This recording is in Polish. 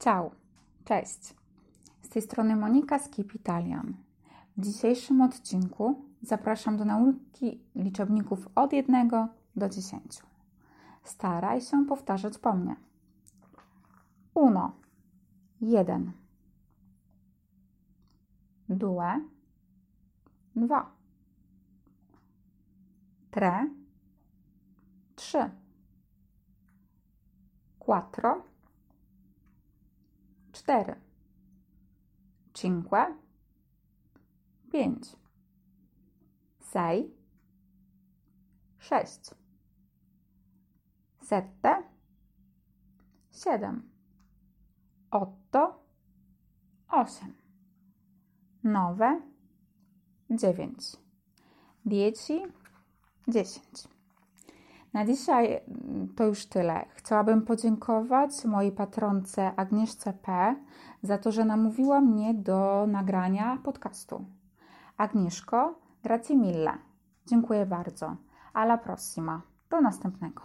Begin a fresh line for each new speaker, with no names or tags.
Ciao, cześć. Z tej strony Monika z Keep Italian. W dzisiejszym odcinku zapraszam do nauki liczebników od 1 do 10. Staraj się powtarzać po mnie. Uno, jeden. Due, dwa. Tre, trzy. Quattro, cztery, cinque, pięć, sei, sześć, sette, siedem, otto, osiem, nove, dziewięć, dieci, dziesięć. Na dzisiaj mm, to już tyle. Chciałabym podziękować mojej patronce Agnieszce P. za to, że namówiła mnie do nagrania podcastu. Agnieszko, grazie mille. Dziękuję bardzo. Alla prossima. Do następnego.